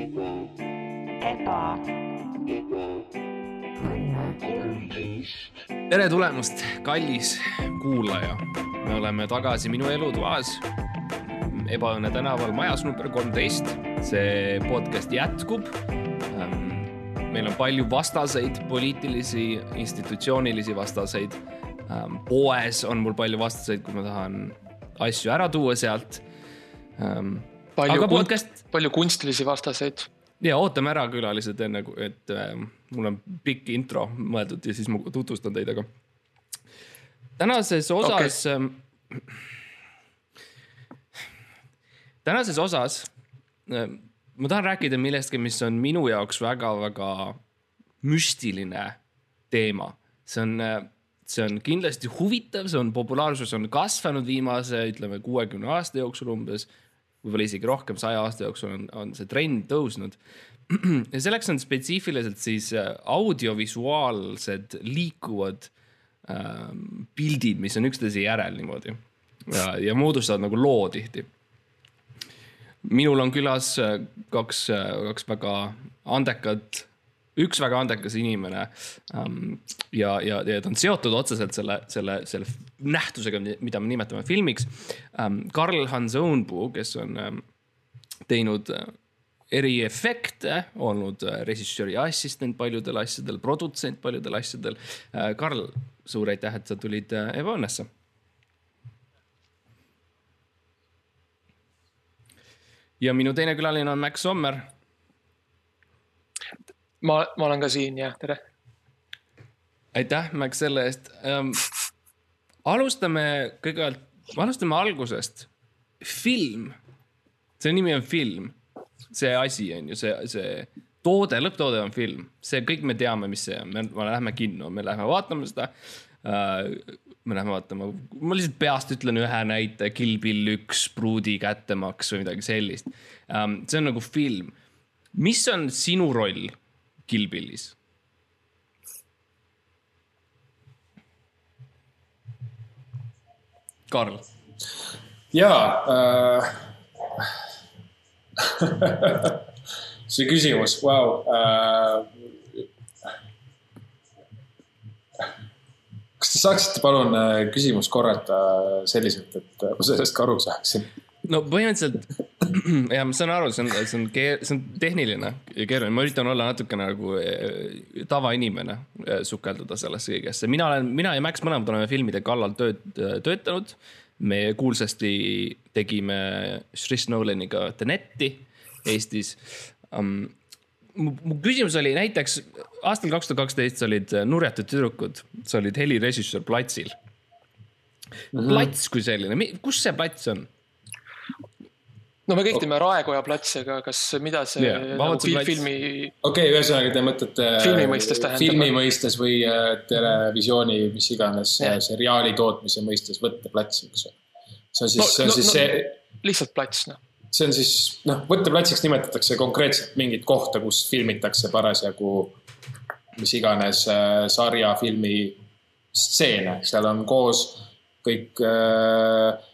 eba, tere tulemast, kallis kuulaja. me oleme tagasi minu elutoas Ebaõnne tänaval majas number kolmteist. see podcast jätkub. meil on palju vastaseid, poliitilisi, institutsioonilisi vastaseid. poes on mul palju vastaseid, kui ma tahan asju ära tuua sealt. palju aga podcast, palju kunstilisi vastaseid. ja ootame ära külalised enne, et äh, mul on pikk intro mõeldud ja siis ma tutvustan teid, aga tänases osas okay., tänases osas äh, ma tahan rääkida millestki, mis on minu jaoks väga-väga müstiline teema. see on, see on kindlasti huvitav, see on populaarsus on kasvanud viimase, ütleme kuuekümne aasta jooksul umbes võib-olla isegi rohkem, saja aasta jooksul on, on see trend tõusnud. ja selleks on spetsiifiliselt siis äh, audiovisuaalsed liikuvad ähm, pildid, mis on üksteise järel niimoodi ja, ja moodustavad nagu loo tihti. minul on külas äh, kaks, kaks väga andekat, üks väga andekas inimene ähm, ja, ja, ja ta on seotud otseselt selle, selle, selle nähtusega, mida me nimetame filmiks ähm,. Karl Hans Õunpuu, kes on ähm, teinud äh, eriefekte, olnud äh, režissööri assistent paljudel asjadel, produtsent paljudel asjadel äh,. Karl, suur aitäh, et sa tulid Ebaõnnesse. ja minu teine külaline on Max Sommer ma, ma olen ka siin jah, tere. aitäh, Max, selle eest ähm,. alustame kõigepealt, alustame algusest. film, selle nimi on film, see asi on ju see, see toode, lõpptoode on film, see kõik me teame, mis see on, me, me läheme kinno, me läheme vaatame seda äh,. me läheme vaatama, ma lihtsalt peast ütlen ühe näite, Kill Bill üks, pruudi kättemaks või midagi sellist ähm,. see on nagu film. mis on sinu roll Kill Billis? Karl jaa äh... see küsimus, vau äh.... kas te saaksite palun äh, küsimust korrata selliselt, et ma sellest ka aru saaksin? no põhimõtteliselt ja ma saan aru, see on, see on, see on tehniline ja keeruline, ma üritan olla natukene nagu eh, tavainimene, sukelduda sellesse kõigesse. mina olen, mina ja Max mõlemad oleme filmide kallal tööd, töötanud. me kuulsasti tegime Chris Nolaniga Teneti Eestis um,. mu mu küsimus oli näiteks aastal kaks tuhat kaksteist olid Nurjatud tüdrukud, sa olid helirežissöör platsil. -hmm. plats kui selline, kus see plats on? No me kõik teeme Raekoja platsi, aga kas, mida see yeah, nagu, plats. filmi, okei okay,, ühesõnaga te mõtlete. Filmi mõistes tähendab. filmi mõistes või äh, televisiooni, mis iganes yeah. seriaali tootmise mõistes võtteplats, eks ju. see on siis No- see on no- siis no- see lihtsalt plats noh. see on siis noh, võtteplatsiks nimetatakse konkreetselt mingit kohta, kus filmitakse parasjagu mis iganes äh, sarja, filmi stseene, seal on koos kõik äh, äh,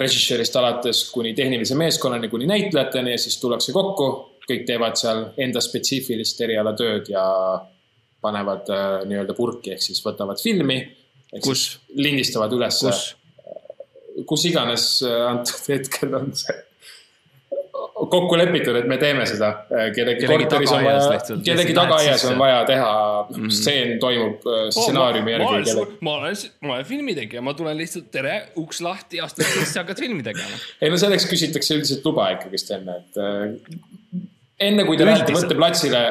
režissöörist alates kuni tehnilise meeskonnani, kuni näitlejateni ja siis tullakse kokku, kõik teevad seal enda spetsiifilist erialatööd ja panevad äh, nii-öelda purki ehk siis võtavad filmi. Kus? lindistavad ülesse kus? kus iganes äh, antud hetkel on see kokku lepitud, et me teeme seda. kellegi Kellegi korteris on tagaaias vaja kellegi tagaaias on vaja teha mm, -hmm. stseen toimub äh, stsenaariumi ma, järgi. olen, ma olen, ma olen filmitegija, ma tulen lihtsalt, tere, uks lahti, astud sisse, hakkad filmi tegema. ei no selleks küsitakse üldiselt luba ikkagist enne, et äh, enne kui te lähete Üldiselt. võtteplatsile,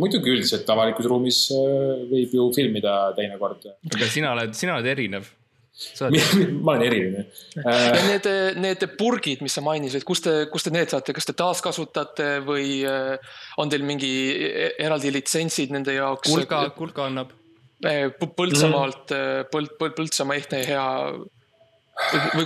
muidugi üldiselt avalikus ruumis äh, võib ju filmida teinekord. aga sina oled, sina oled erinev. Ma olen eriline äh, need, need purgid, mis sa mainisid, kust te, kust te need saate, kas te taaskasutate või äh, on teil mingi e- eraldi litsentsid nende jaoks? Kulka, Kulka annab. Põltsamaalt, Põld, Põld, Põltsamaa ehtne hea.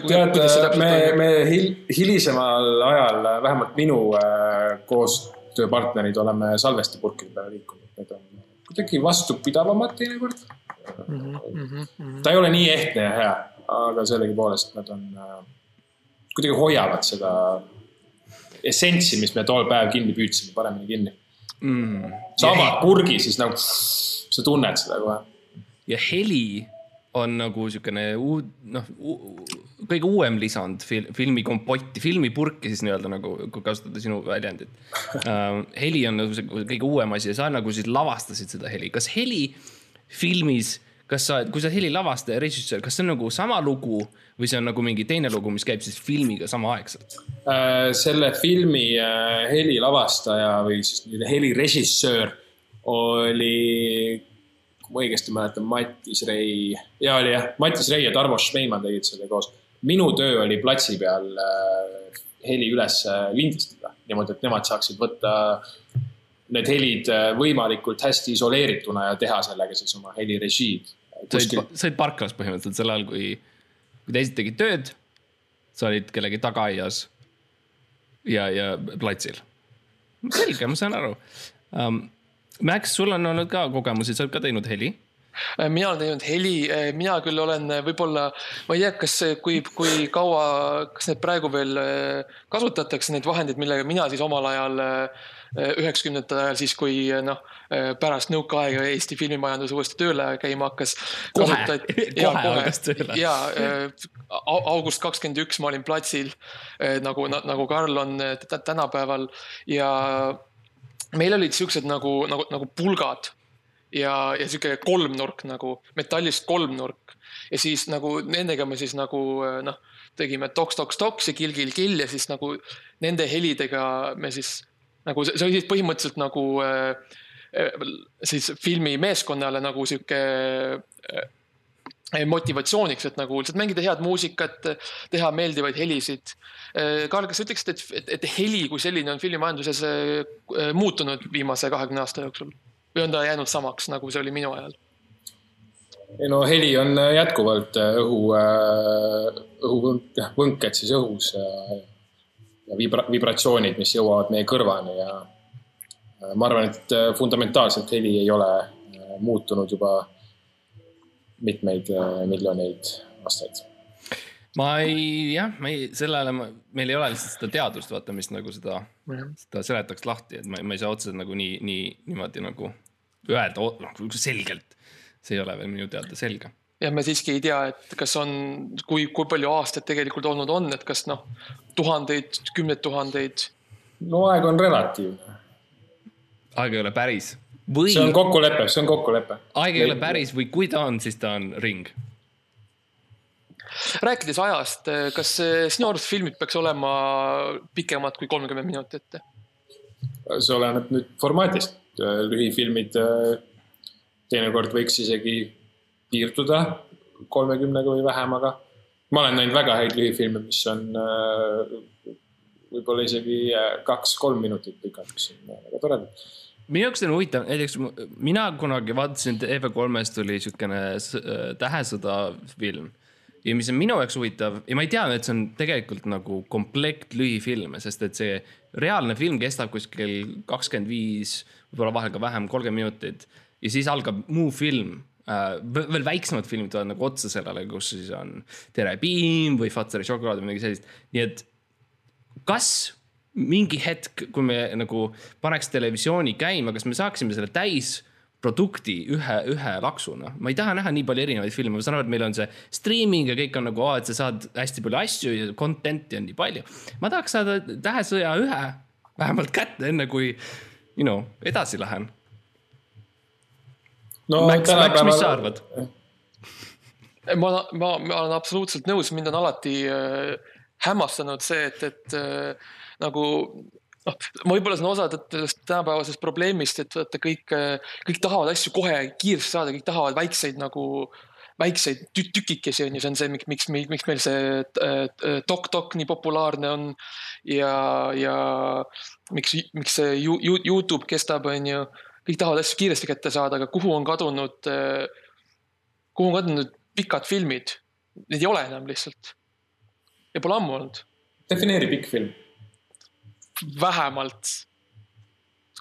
tead me, me hil, hilisemal ajal, vähemalt minu äh, koostööpartnerid oleme salvestipurkide peale liikunud, need on kuidagi vastupidavamad teinekord. Mhm, ta ei ole nii ehtne ja hea, aga sellegipoolest nad on äh,, kuidagi hoiavad seda essentsi, mis me tol päev kinni püüdsime, paremini kinni. mm.. sa avad purgi, siis nagu sa tunned seda kohe. ja heli on nagu siukene uud, noh, kõige uuem lisand fil, filmi kompotti, filmipurki siis nii-öelda nagu, kui kasutada sinu väljendit uh. heli on nagu see kõige uuem asi ja sa nagu siis lavastasid seda heli, kas heli filmis, kas sa, kui sa heli lavastaja, režissöör, kas see on nagu sama lugu või see on nagu mingi teine lugu, mis käib siis filmiga samaaegselt? Äh, selle filmi äh, helilavastaja või siis helirežissöör oli, kui ma õigesti mäletan, Mattis Rei. ja oli jah, Mattis Rei ja Tarmo Šmeiman tegid selle koos. minu töö oli platsi peal äh, heli üles lindistada niimoodi, et nemad saaksid võtta need helid äh, võimalikult hästi isoleerituna ja teha sellega siis oma helirežiid. sa olid, parklas põhimõtteliselt sel ajal, kui, kui teised tegid tööd. sa olid kellegi tagaaias ja, ja platsil. selge, ma saan aru um,. Max, sul on olnud ka kogemusi, sa oled ka teinud heli. Äh, mina olen teinud heli, mina küll olen äh, võib-olla, ma ei tea, kas, kui, kui kaua, kas need praegu veel äh, kasutatakse, neid vahendeid, millega mina siis omal ajal üheksakümnendate ajal siis, kui noh, pärast nõukaaega Eesti filmimajandus uuesti tööle käima hakkas. Kohe. Kohe hakkas tööle. ja au- august kakskümmend üks ma olin platsil nagu, nagu Karl on tä- tänapäeval ja meil olid siuksed nagu, nagu, nagu pulgad ja, ja sihuke kolmnurk nagu metallist kolmnurk ja siis nagu nendega me siis nagu noh, tegime toks-toks-toks ja kill-kill-kill ja siis nagu nende helidega me siis nagu see see oli siis põhimõtteliselt nagu äh, äh, siis filmimeeskonnale nagu sihuke äh, motivatsiooniks, et nagu lihtsalt mängida head muusikat, teha meeldivaid helisid. Karl, kas sa ütleksid, et, et, et heli kui selline on filmimajanduses äh, muutunud viimase kahekümne aasta jooksul või on ta jäänud samaks, nagu see oli minu ajal? ei no heli on jätkuvalt äh, õhu, õhuvõnk, võnked siis õhus ja, ja vibra, vibratsioonid, mis jõuavad meie kõrvani ja äh, ma arvan, et äh, fundamentaalselt heli ei ole äh, muutunud juba mitmeid miljoneid aastaid. ma ei, jah, ma ei, sel ajal ma, meil ei ole lihtsalt seda teadust, vaata, mis nagu seda, seda seletaks lahti, et ma, ma ei saa otseselt nagu nii, nii niimoodi nagu öelda, noh selgelt. see ei ole veel minu teada selge. Ja me siiski ei tea, et kas on, kui, kui palju aastaid tegelikult olnud on, et kas noh, tuhandeid, kümneid tuhandeid. no aeg on relatiivne. aeg ei ole päris või see on kokkulepe, see on kokkulepe. aeg ei ole päris või kui ta on, siis ta on ring. rääkides ajast, kas sinu arust filmid peaks olema pikemad kui kolmkümmend minutit? see oleneb nüüd formaadist. lühifilmid teinekord võiks isegi piirduda kolmekümnega või vähemaga. ma olen näinud väga häid lühifilme, mis on äh, võib-olla isegi äh, kaks-kolm minutit pikad, mis on väga toredad. minu jaoks on huvitav, näiteks mina kunagi vaatasin TV3-st tuli siukene äh, Tähesõda film. ja mis on minu jaoks huvitav ja ma ei tea, et see on tegelikult nagu komplekt lühifilme, sest et see reaalne film kestab kuskil kakskümmend viis, võib-olla vahel ka vähem, kolmkümmend minutit. ja siis algab muu film veel väiksemad filmid tulevad nagu otsa sellele, kus siis on Tere Piim või Fatseri šokolaad või midagi sellist, nii et kas mingi hetk, kui me nagu paneks televisiooni käima, kas me saaksime selle täisprodukti ühe, ühe laksuna? ma ei taha näha nii palju erinevaid filme, ma saan aru, et meil on see streaming ja kõik on nagu, et sa saad hästi palju asju ja content'i on nii palju. ma tahaks saada Tähesõja ühe vähemalt kätte, enne kui, you know, edasi lähen. No Max, Max, mis sa arvad? ma, ma, ma olen absoluutselt nõus, mind on alati äh, hämmastanud see, et, et äh, nagu noh, võib-olla see on osa sellest tänapäevasest probleemist, et vaata kõik, kõik tahavad asju kohe kiiresti saada, kõik tahavad väikseid nagu väikseid tü- tükikesi on ju, see on see, miks, miks, miks meil see äh, Tok-Tok nii populaarne on ja, ja miks, miks see Youtube kestab, on ju. Kõik tahavad asju kiiresti kätte saada, aga kuhu on kadunud, kuhu on kadunud pikad filmid? Neid ei ole enam lihtsalt. ja pole ammu olnud, defineeri pikk film. vähemalt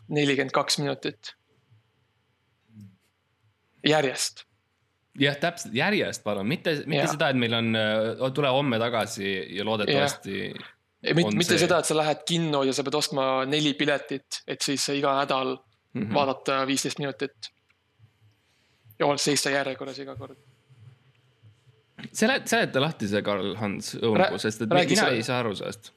nelikümmend kaks minutit. järjest jah, täpselt, järjest palun, mitte, mitte Jah. seda, et meil on, tule homme tagasi ja loodetavasti mitte, mitte see- seda, et sa lähed kinno ja sa pead ostma neli piletit, et siis iga nädal mm. -hmm. vaadata viisteist minutit. ja seista järjekorras iga kord. sele-, seleta lahti see Karl Hans Õunpuu, sest et mina selle- ei saa aru sellest.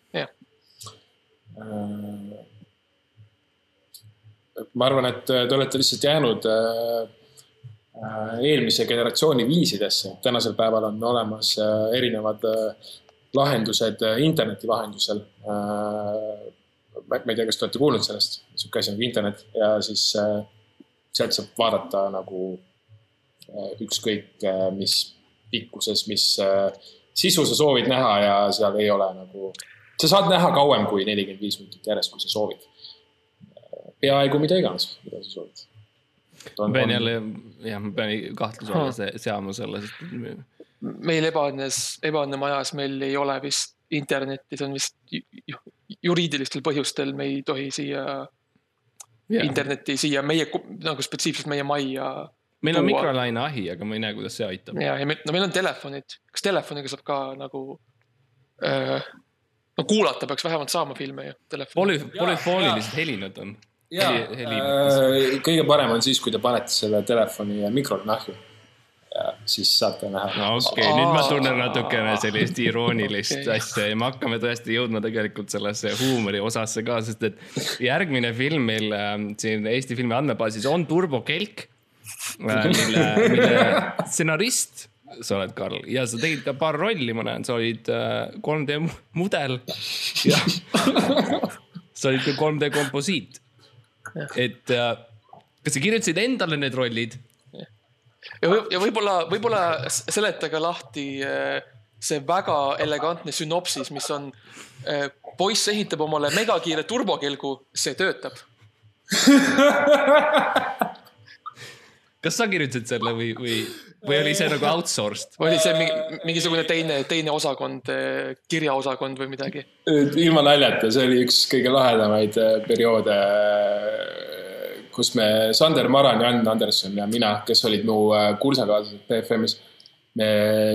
ma arvan, et te olete lihtsalt jäänud äh, äh, eelmise generatsiooni viisidesse. tänasel päeval on olemas äh, erinevad äh, lahendused äh, interneti vahendusel. Ma ma ei tea, kas te olete kuulnud sellest, sihuke asi nagu internet ja siis äh, sealt saab vaadata nagu äh, ükskõik äh, mis pikkuses, mis äh, sisu sa soovid näha ja seal ei ole nagu, sa saad näha kauem kui nelikümmend viis minutit järjest, kui sa soovid peaaegu mida iganes, mida sa soovid. ma pean jälle, jah, ma pean kahtluse alla se- seama selle, sest meil ebaõnnes, ebaõnne majas meil ei ole vist internetti, see on vist ju- ju- juriidilistel põhjustel, me ei tohi siia Jah. internetti siia meie, nagu spetsiifiliselt meie majja. meil on mikrolaineahi, aga ma ei näe, kuidas see aitab. ja, ja meil, no meil on telefonid, kas telefoniga saab ka nagu äh,. no kuulata peaks vähemalt saama filme ju telefoni. Poly, polüfoonilised helid nad on. jaa, heli, kõige parem on siis, kui te panete selle telefoni mikrolaineahju. Ja siis saate näha. no okei okay,, nüüd ma tunnen natukene sellist iroonilist okay. asja ja me hakkame tõesti jõudma tegelikult sellesse huumori osasse ka, sest et järgmine film meil äh, siin Eesti filmi andmebaasis on Turbo Kelk äh,, mille, mille stsenarist sa oled, Karl, ja sa tegid ka paar rolli, ma näen, sa olid äh, 3D mu- mudel ja sa olid ka 3D komposiit. et äh, kas sa kirjutasid endale need rollid ja võib- ja võib-olla, võib-olla seletage lahti äh, see väga elegantne sünopsis, mis on äh, poiss ehitab omale megakiire turbokelgu, see töötab. kas sa kirjutasid selle või, või, või oli see nagu outsourced? või oli see mingi, mingisugune teine, teine osakond, kirjaosakond või midagi? ilma naljata, see oli üks kõige lahedamaid äh, perioode, kus me, Sander Maran, Jan Anderson ja mina, kes olid mu äh, kursakaaslased BFM-is, me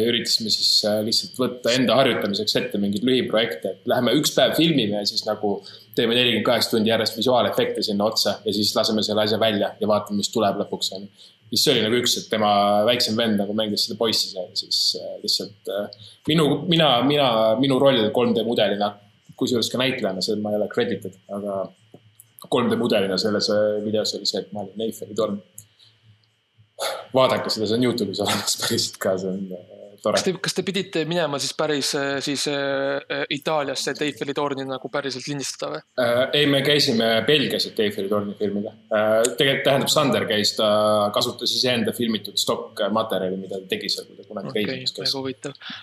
üritasime siis äh, lihtsalt võtta enda harjutamiseks ette mingeid lühiprojekte, et läheme üks päev filmime ja siis nagu teeme nelikümmend kaheksa tundi järjest visuaalefekte sinna otsa ja siis laseme selle asja välja ja vaatame, mis tuleb lõpuks onju siis see oli nagu üks, et tema väiksem vend nagu mängis seda poissi seal, siis äh, lihtsalt minu, mina, mina, minu roll 3D mudelina, kusjuures ka näitlejana, see ma ei ole credited, aga 3D mudelina selles äh, videos oli see, et ma olin Eiffeli torn. vaadake seda, see on Youtube'is olemas päriselt ka, see on äh, tore kas. te, kas te pidite minema siis päris äh, siis äh, Itaaliasse, et Eiffeli torni nagu päriselt lindistada või? Äh, ei, me käisime Belgias, et Eiffeli torni filmida. tegelikult tähendab, Sander käis, ta kasutas iseenda filmitud stokkmaterjali, mida ta tegi seal, kui ta kunagi okei, reisimas käis väga. huvitav.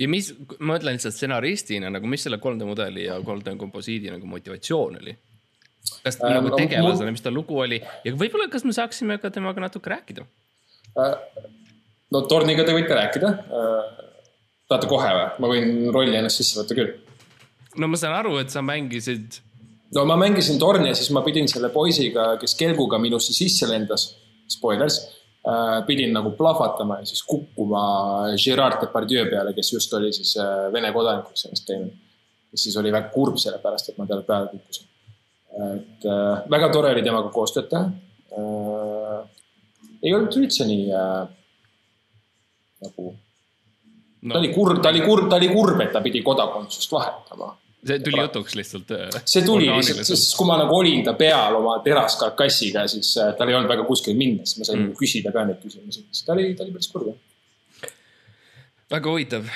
ja mis, ma mõtlen lihtsalt stsenaristina nagu, mis selle 3D mudeli ja 3D komposiidi nagu motivatsioon oli? Kas Äh, nagu tegelasena, mul- mis ta lugu oli ja võib-olla, kas me saaksime ka temaga natuke rääkida? no Torniga te võite rääkida. tahate kohe või? ma võin rolli ennast sisse võtta küll. no ma saan aru, et sa mängisid, no ma mängisin torni ja siis ma pidin selle poisiga, kes kelguga minusse sisse lendas, spoilers, pidin nagu plahvatama ja siis kukkuma Gerard Depardieu peale, kes just oli siis äh, Vene kodanikuks ennast teinud. kes siis oli väga kurb selle pärast, et ma talle peale kukkusin. Et äh, väga tore oli temaga koostööd teha äh,. ei olnud üldse nii äh, nagu, ta no oli kurb, ta oli kurb, ta oli kurb, et ta pidi kodakondsust vahetama see tuli jutuks lihtsalt. see tuli lihtsalt, sest kui ma nagu olin ta peal oma teraskarkassiga, siis äh, tal ei olnud väga kuskil minna, siis ma sain mm. küsida ka neid küsimusi, siis ta oli, ta oli päris kurb jah. väga huvitav.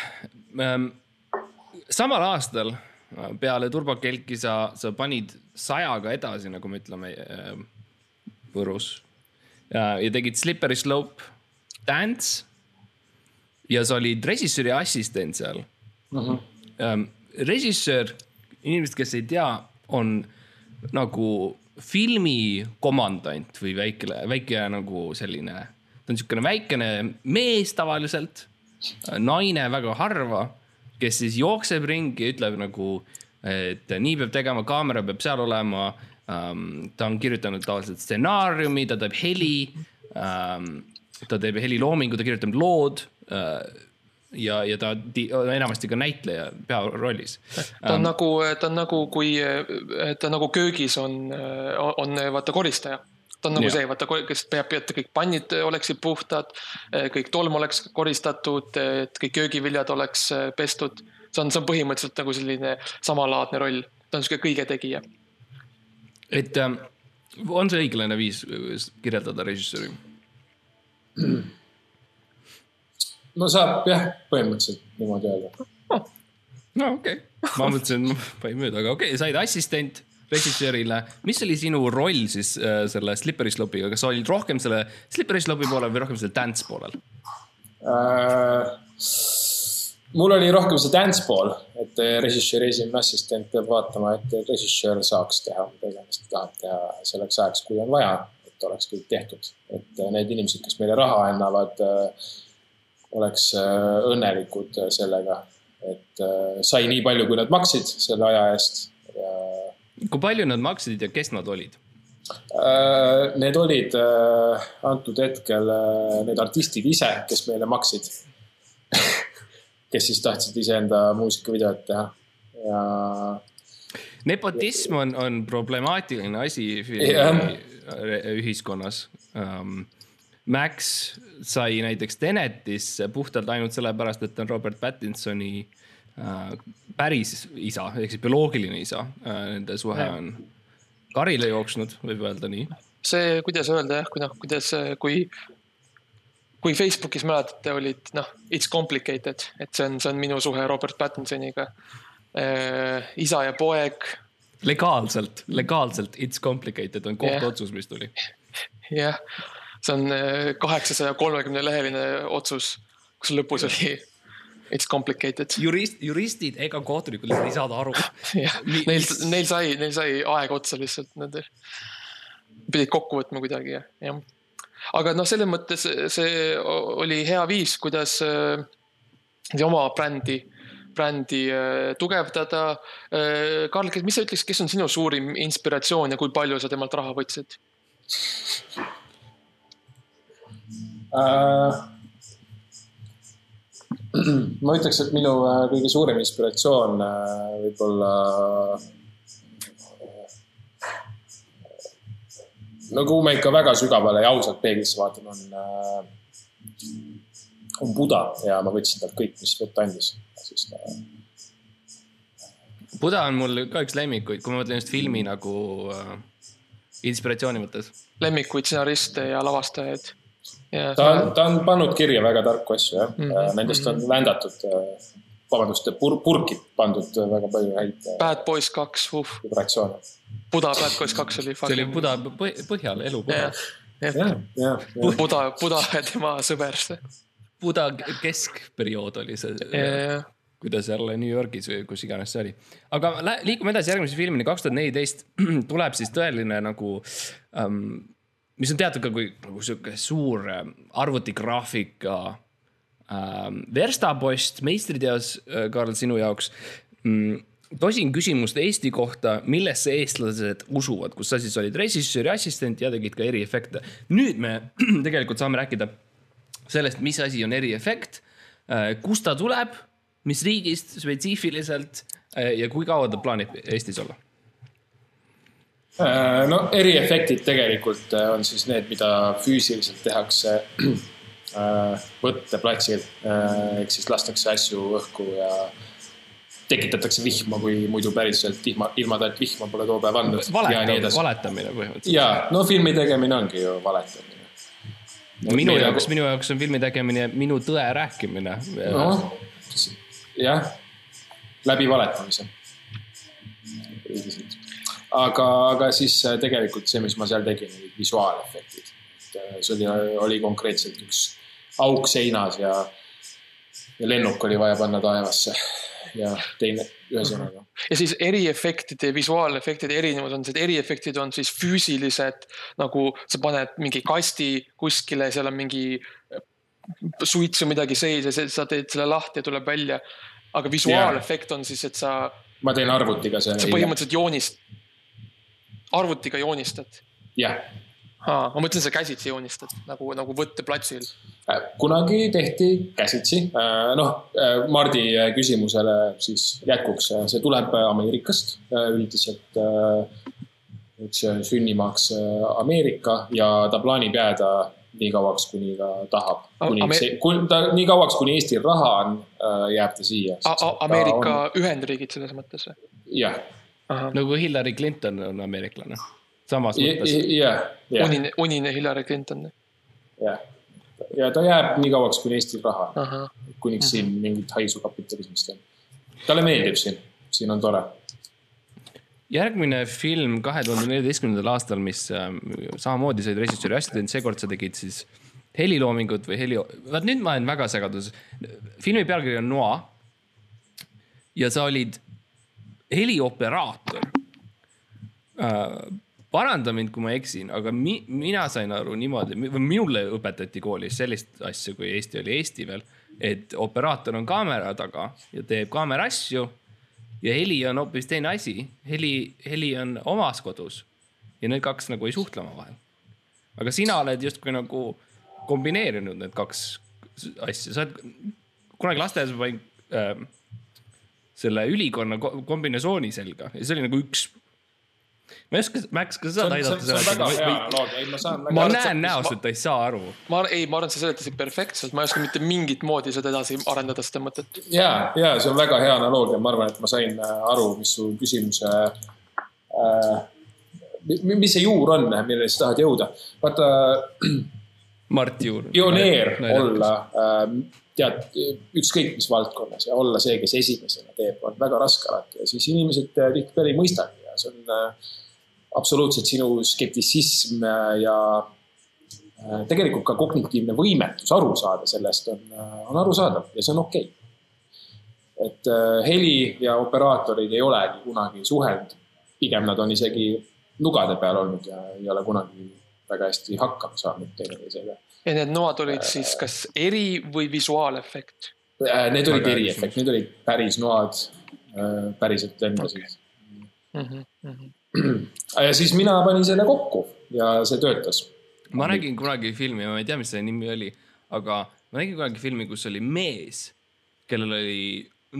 samal aastal äh, peale Turbo Kelki sa, sa panid sajaga edasi, nagu me ütleme äh, Võrus. ja, tegid Slippery Slope Dance. ja sa olid režissööri assistent seal Mm -hmm. ähm,. režissöör, inimesed, kes ei tea, on nagu filmi komandant või väike, väike nagu selline, ta on niisugune väikene mees tavaliselt, naine väga harva, kes siis jookseb ringi ütleb nagu, et nii peab tegema, kaamera peab seal olema ähm,. ta on kirjutanud tavaliselt stsenaariumi, ta teeb heli ähm,, ta teeb heliloomingu, ta kirjutab lood äh, ja, ja ta on enamasti ka näitleja pearollis. ta on nagu, ta on nagu, kui ta nagu köögis on, on vaata koristaja. Ta on nagu Jah. see, vaata, kes peab, et kõik pannid oleksid puhtad, kõik tolm oleks koristatud, et kõik köögiviljad oleks pestud. see on, see on põhimõtteliselt nagu selline samalaadne roll, ta on sihuke kõigetegija. et ähm, on see õiglane viis äh, kirjeldada režissööri? no saab jah, põhimõtteliselt niimoodi öelda. no okei okay., ma mõtlesin, panin mööda, aga okei okay,, said assistent režissöörile. mis oli sinu roll siis äh, selle Slippery Slope'iga, kas sa olid rohkem selle Slippery Slope'i poolel või rohkem selle dance poolel? Äh, mul oli rohkem see dance pool, et režissööri esimene assistent peab vaatama, et režissöör saaks teha mida iganes ta tahab teha selleks ajaks, kui on vaja, et oleks kõik tehtud. et need inimesed, kes meile raha annavad, oleks äh, õnnelikud sellega, et äh, sai nii palju, kui nad maksid selle aja eest ja kui palju nad maksid ja kes nad olid? Äh, Need olid äh, antud hetkel äh, need artistid ise, kes meile maksid. kes siis tahtsid iseenda muusikavideot teha ja nepotism on, on problemaatiline asi filmi ühiskonnas um,. Max sai näiteks Tenetisse puhtalt ainult sellepärast, et ta on Robert Pattinsoni uh, päris isa ehk siis bioloogiline isa uh,. Nende suhe on karile jooksnud, võib öelda nii. see, kuidas öelda jah, kui noh, kuidas, kui, kui Facebookis mäletate, olid noh, it's complicated, et see on, see on minu suhe Robert Pattinsoniga äh,. isa ja poeg, legaalselt, legaalselt it's complicated on kohtuotsus, mis tuli. jah, see on äh, kaheksasaja kolmekümne leheline otsus, kus lõpus oli it's complicated. jurist, juristid ega kohtunikud lihtsalt ei saada aru. jah, neil neil sai, neil sai aeg otsa lihtsalt, nad pidid kokku võtma kuidagi ja, jah. aga noh, selles mõttes see oli hea viis, kuidas äh, oma brändi, brändi äh, tugevdada. Karl, mis sa ütleks, kes on sinu suurim inspiratsioon ja kui palju sa temalt raha võtsid? äh,. ma ütleks, et minu äh, kõige suurem inspiratsioon äh, võib-olla. no kuhu me ikka väga sügavale ja ausalt peeglisse vaatame, on äh,, on Buda ja ma võtsin talt kõik, mis vett andis, äh, Buda on mul ka üks lemmikuid, kui ma mõtlen just filmi nagu äh, inspiratsiooni mõttes. lemmikuid stsenariste ja lavastajaid. Ta on, ta on pannud kirja väga tarku asju jah mm, Mhm, -hmm. nendest on vändatud, vabandust, pur, purki pandud väga palju häid äh, Bad Boys kaks, uh, vibratsioone. Buda Bad Boys kaks oli. see oli Buda põh- põhjal, elu põhjal.. Buda, Buda ja tema sõber, Buda keskperiood oli see, Jah. kui ta seal New Yorgis või kus iganes see oli. aga liigume edasi järgmise filmini, kaks tuhat neliteist tuleb siis tõeline nagu um,, mis on teatud ka kui nagu sihuke suur ähm, arvutigraafika um, verstapost, meistriteos, Karl, sinu jaoks mm, tosin küsimust Eesti kohta, millesse eestlased usuvad, kus sa siis olid režissööri assistent ja tegid ka eriefekte. nüüd me tegelikult saame rääkida sellest, mis asi on eriefekt, kust ta tuleb, mis riigist spetsiifiliselt äh, ja kui kaua ta plaanib Eestis olla? Äh, no eriefektid tegelikult äh, on siis need, mida füüsiliselt tehakse äh, võtteplatsil. ehk siis lastakse asju õhku ja tekitatakse vihma, kui muidu päriselt ilma, ilma ta, et vihma pole too päev andnud. valetamine, põhimõtteliselt. ja no filmi tegemine ongi ju valetamine. minu jaoks, minu jaoks on filmi tegemine minu tõe rääkimine. noh, jah, läbi valetamise. aga, aga siis äh, tegelikult see, mis ma seal tegin, olid visuaalefektid. see oli, oli konkreetselt üks auk seinas ja, ja lennuk oli vaja panna taevasse ja teine, ühesõnaga. ja siis eriefektide visuaalefektide erinevus on see, et eriefektid on siis füüsilised nagu sa paned mingi kasti kuskile, seal on mingi suitsu midagi sees ja see- sa teed selle lahti ja tuleb välja. aga visuaalefekt on siis, et sa, ma teen arvutiga sa selle. põhimõtteliselt joonist, arvutiga joonistad. jah, ma mõtlen, sa käsitsi joonistad nagu, nagu võtteplatsil. kunagi tehti käsitsi, noh Mardi küsimusele siis jätkuks, see tuleb Ameerikast üldiselt äh, üks sünnimaaks äh, Ameerika ja ta plaanib jääda nii kauaks, kuni ta tahab. kuni Ame- see, ta nii kauaks, kuni Eestil raha on, jääb ta siia. Ameerika Ühendriigid selles mõttes või? jah, nagu Hillary Clinton on ameeriklane. samas mõttes. jah, unine, unine Hillary Clinton. jah. ja ta jääb nii kauaks, kuni Eestil raha on, kuniks siin mingit haisu kapitalismist on. talle meeldib siin, siin on tore. järgmine film kahe tuhande neljateistkümnendal aastal, mis äh, samamoodi said režissööri teinud, seekord sa tegid siis heliloomingut või heli, vaat nüüd ma olen väga segaduses. filmi pealkiri on Noa. ja sa olid helioperaator äh,. paranda mind, kui ma eksin, aga mi, mina sain aru niimoodi, või minule õpetati koolis sellist asja, kui Eesti oli Eesti veel, et operaator on kaamera taga ja teeb kaamera asju ja heli on hoopis teine asi. heli, heli on omas kodus ja need kaks nagu ei suhtle omavahel. aga sina oled justkui nagu kombineerinud need kaks asja, sa oled kunagi lasteaias ma panin äh, selle ülikonna ko- kombinesooni selga ja see oli nagu üks. ma ei oska, Max, kas sa saad aidata see on väga hea analoogia, ei ma saan. ma näen näost, et ta ei saa aru. ma, ei, ma arvan, sa seletasid perfektselt, ma ei oska mitte mingit moodi seda edasi arendada, seda mõtet. ja, ja see on väga hea analoogia, ma arvan, et ma sain äh, aru, mis su küsimuse äh,, mis see juur on, millele sa tahad jõuda. vaata, Mart Juur. pioneer olla äh,, tead, ükskõik mis valdkonnas ja olla see, kes esimesena teeb, on väga raske alati ja siis inimesed äh, tihtipeale ei mõistagi ja see on äh, absoluutselt sinu skeptitsism äh, ja äh, tegelikult ka kognitiivne võimetus aru saada sellest on, on arusaadav ja see on okei okay.. et äh, heli ja operaatorid ei olegi kunagi suhelnud, pigem nad on isegi nugade peal olnud ja ei ole kunagi väga hästi hakkama saanud teineteisega. Ja need noad olid siis kas eri või visuaalefekt? Äh, Need olid eriefekt, need olid päris noad, päriselt lendasid Mhm, okay.. ja siis mina panin selle kokku ja see töötas. ma nägin kunagi filmi, ma ei tea, mis selle nimi oli, aga ma nägin kunagi filmi, kus oli mees, kellel oli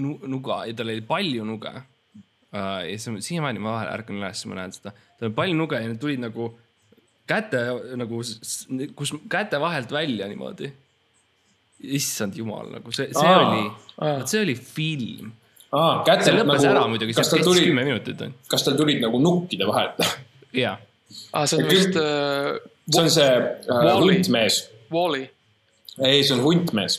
nu nuga ja tal oli palju nuge ja see siiamaani ma vahel ärkan üles, ma näen seda, tal on palju nuge ja need tulid nagu käte nagu, kus käte vahelt välja niimoodi. issand jumal, nagu see, see Aa, oli aa., see oli film. see lõppes nagu, ära muidugi, see kestis tulid, kümme minutit on. kas tal tulid nagu nukkide vahelt? jaa, aa, see on Küll- vist äh, see on see äh, Wall-E. huntmees. Wall-E. ei, see on huntmees.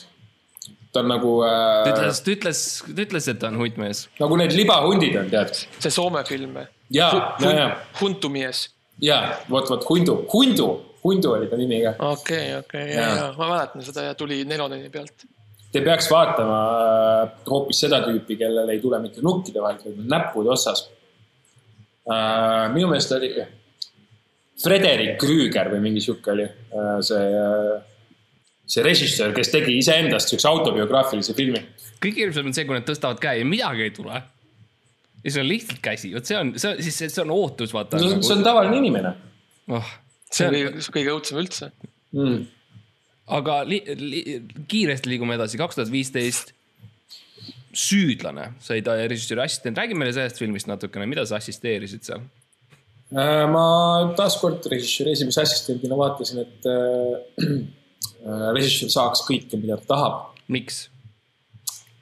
ta on nagu ta äh,, ütles, ta ütles, ta ütles, et ta on huntmees. nagu need libahundid on, tead. see Soome film või? ja, ja, ja, Huntumies. Ja vot, vot Hundu, Hundu, Hundu oli ta nimi ka. okei, okei, ja, Jaa. ja ma mäletan seda ja tuli Neloneni pealt. Te peaks vaatama äh, hoopis seda tüüpi, kellel ei tule mitte nukkide vahelt, vaid näppude otsas äh,. minu meelest oli Frederik Krüger või mingi sihuke oli äh, see äh, see režissöör, kes tegi iseendast siukse autobiograafilise filmi. kõige hirmsam on see, kui nad tõstavad käe ja midagi ei tule. Ja see on lihtsalt käsi, vot see on, see on, siis see, see on ootus, vaata see on, nagu, see on tavaline inimene oh,. see on kõige, kõige õudsem üldse. mm.. aga li, li, kiiresti liigume edasi, kaks tuhat viisteist. süüdlane sai ta režissööri assistent, räägi meile sellest filmist natukene, mida sa assisteerisid seal? Äh, ma taaskord režissööri esimese assistendina vaatasin, et äh, äh, režissöör saaks kõike, mida ta tahab miks?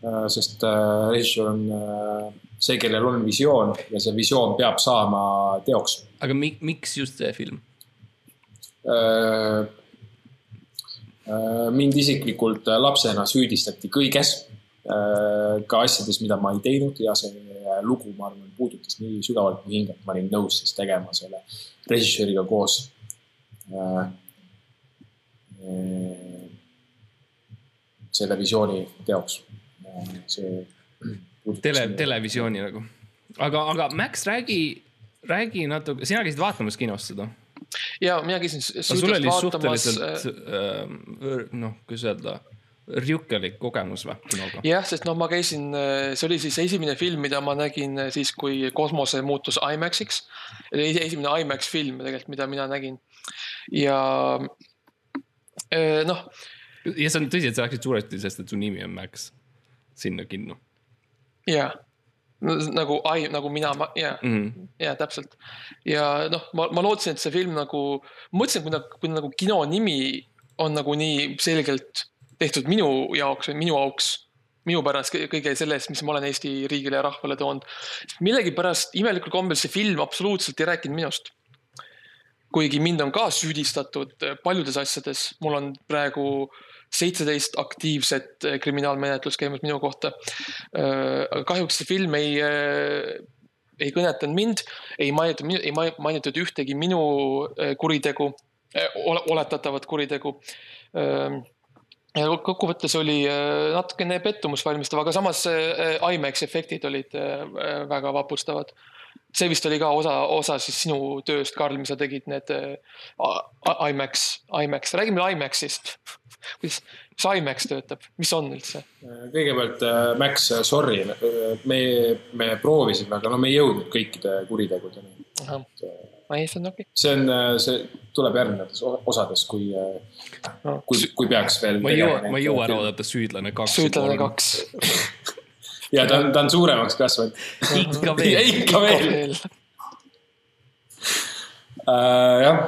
äh,. sest režissöör on see, kellel on visioon ja see visioon peab saama teoks aga mi, miks just see film? äh,. Äh, mind isiklikult lapsena süüdistati kõiges äh,, ka asjades, mida ma ei teinud ja see äh, lugu, ma arvan, puudutas nii sügavalt mu hinge, et ma olin nõus siis tegema selle režissööriga koos äh,. Äh, selle visiooni teoks see tele, televisiooni nagu. aga, aga Max, räägi, räägi natuke, sina käisid vaatamas kinos seda. ja mina käisin sul oli vaatamas. suhteliselt äh, noh, kuidas öelda, rjukelik kogemus või kinoga? jah, sest noh, ma käisin, see oli siis esimene film, mida ma nägin siis, kui kosmose muutus IMAX-iks. esimene IMAX film tegelikult, mida mina nägin. ja noh, ja see on tõsi, et sa läksid suuresti, sest et su nimi on Max sinna kinno jaa, nagu ai, nagu mina, jaa. -hmm. jaa, täpselt. ja noh, ma, ma lootsin, et see film nagu, mõtlesin, kui nagu, kui nagu kino nimi on nagu nii selgelt tehtud minu jaoks või minu auks, minu pärast kõ- kõige selle eest, mis ma olen Eesti riigile ja rahvale toonud. millegipärast imelikul kombel see film absoluutselt ei rääkinud minust. kuigi mind on ka süüdistatud äh, paljudes asjades, mul on praegu seitseteist aktiivset äh, kriminaalmenetlust käimas minu kohta. aga kahjuks see film ei, ei kõnetanud mind, ei mainitud, ei ma- mainitud ühtegi minu äh, kuritegu, oletatavat kuritegu. ja kokkuvõttes oli äh, natukene pettumust valmistav, aga samas äh, IMAX efektid olid äh, väga vapustavad. See vist oli ka osa, osa siis sinu tööst, Karl, mis sa tegid, need äh, IMAX, IMAX, räägime IMAX-ist. kuidas, mis IMAX töötab, mis on üldse? kõigepealt äh, Max, sorry, me, me proovisime, aga no me ei jõudnud kõikide kuritegudeni. ei, see on okei okay.. see on, see tuleb järgnevates osades, kui, kui, kui peaks veel. ma ei jõua, ma ei jõua ära. oodata süüdlane kaks. süüdlane. kaks. ja ta on, ta on suuremaks kasvanud. ikka veel. ikka veel. Uh, jah,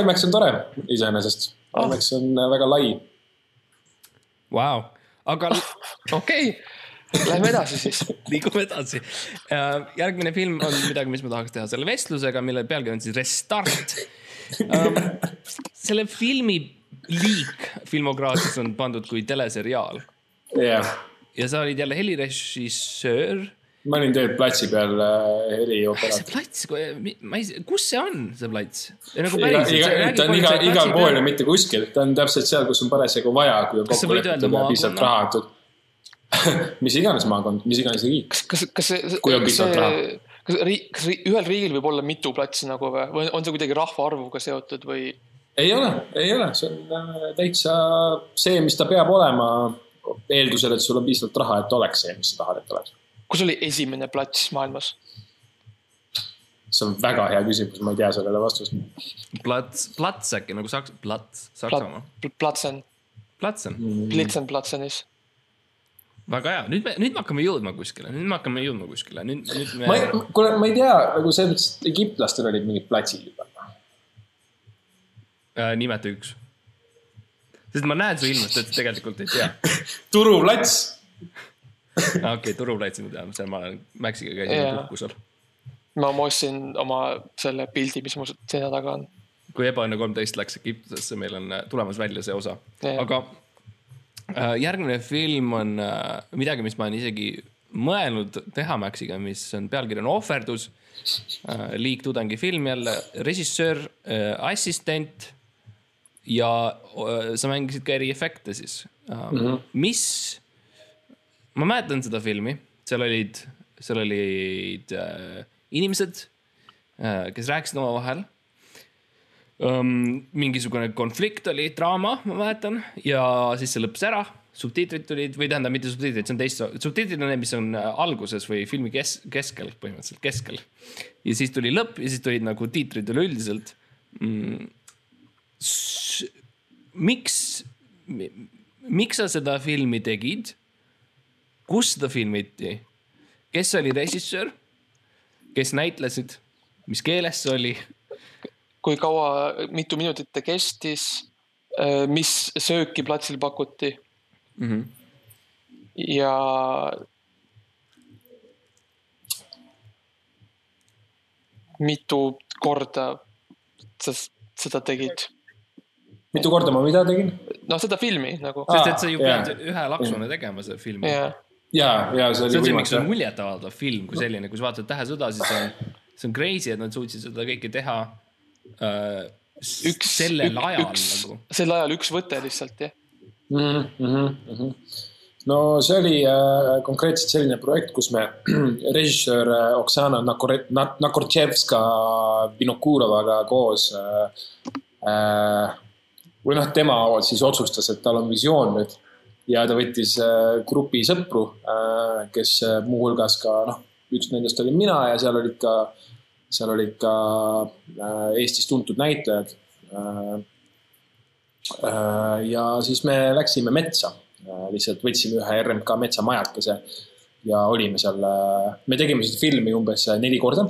IMAX on tore iseenesest. Ah. IMAX on äh, väga lai. Vau, aga okei, lähme edasi siis. liigume edasi. järgmine film on midagi, mis ma tahaks teha selle vestlusega, mille pealkiri on siis Restart. selle filmi liik filmograafias on pandud kui teleseriaal jah, ja sa olid jälle helirežissöör. ma olin tööl platsi peal äh, see helioperaator. plats, ma ei, kus see on, see plats? nagu iga, iga, ta on iga, igal pool ja mitte kuskil, ta on täpselt seal, kus on parasjagu vaja, kui on kokku lepitud ja piisavalt raha antud. mis iganes maakond, mis iganes riik. kas, kas, kas see, Kui on piisavalt raha. kas riik, kas ühel riigil võib olla mitu platsi nagu või, või on see kuidagi rahvaarvuga seotud või? ei ole, ei ole, see on äh, täitsa see, mis ta peab olema, eeldusel, et sul on piisavalt raha, et oleks see, mis sa tahad, et oleks. kus oli esimene plats maailmas? see on väga hea küsimus, ma ei tea sellele vastust. plats, plats äkki nagu Saks-, plats, Saksamaa. Platsen, plats on, Blitzenplatsenis. väga hea, nüüd me, nüüd me hakkame jõudma kuskile, nüüd me hakkame jõudma kuskile, nüüd, nüüd ma me ei, kuule, ma ei tea, nagu selles mõttes, et egiptlastel olid mingid platsid juba. äh, nimeta üks. Sest ma näen su ilmest, et tegelikult ei tea. turuplats. okei okay,, Turu platsi ma tean, seal ma olen Maxiga käisin yeah. puhkusel. ma, ma ostsin oma selle pildi, mis mu selja taga on. kui Ebaõnne kolmteist läks Egiptusesse, meil on äh, tulemas välja see osa Jaa. aga äh, järgmine film on äh, midagi, mis ma olen isegi mõelnud teha Maxiga, mis on pealkiri on Ohverdus äh,. liiktudengi film jälle, režissöör äh,, assistent ja sa mängisid ka eriefekte siis. Mm -hmm. mis, ma mäletan seda filmi, seal olid, seal olid äh, inimesed äh,, kes rääkisid omavahel um,. mingisugune konflikt oli, draama, ma mäletan, ja siis see lõppes ära, subtiitrid tulid või tähendab, mitte subtiitrid, see on teist, subtiitrid on need, mis on alguses või filmi kes, keskel, põhimõtteliselt keskel. ja siis tuli lõpp ja siis tulid nagu tiitrid üleüldiselt mm,. miks, miks sa seda filmi tegid? kus seda filmiti? kes oli režissöör? kes näitlesid? mis keeles see oli? kui kaua, mitu minutit ta kestis, mis sööki platsil pakuti mm. -hmm. ja mitu korda sa seda tegid? Mitu korda ma mida tegin? noh, seda filmi nagu sest et sa ju pead ühe laksuna tegema seda filmi. ja ja, ja see see oli on see, miks see on muljetavaldav film kui selline, kui sa vaatad Tähesõda, siis on, see on crazy, et nad suutsid seda kõike teha äh, üks, sellel ajal üks nagu., sel ajal üks võte lihtsalt jah. Mm -hmm. no see oli äh, konkreetselt selline projekt, kus me režissöör äh, Oksana Nakore- Na- Nakortševska Vinokurovaga koos äh, äh, või noh, tema siis otsustas, et tal on visioon nüüd. Ja ta võttis äh, grupi sõpru äh,, kes äh, muuhulgas ka noh, üks nendest olin mina ja seal olid ka, seal olid ka Eestis tuntud näitlejad ja siis me läksime metsa, lihtsalt võtsime ühe RMK metsamajakese ja olime seal, me tegime seda filmi umbes neli korda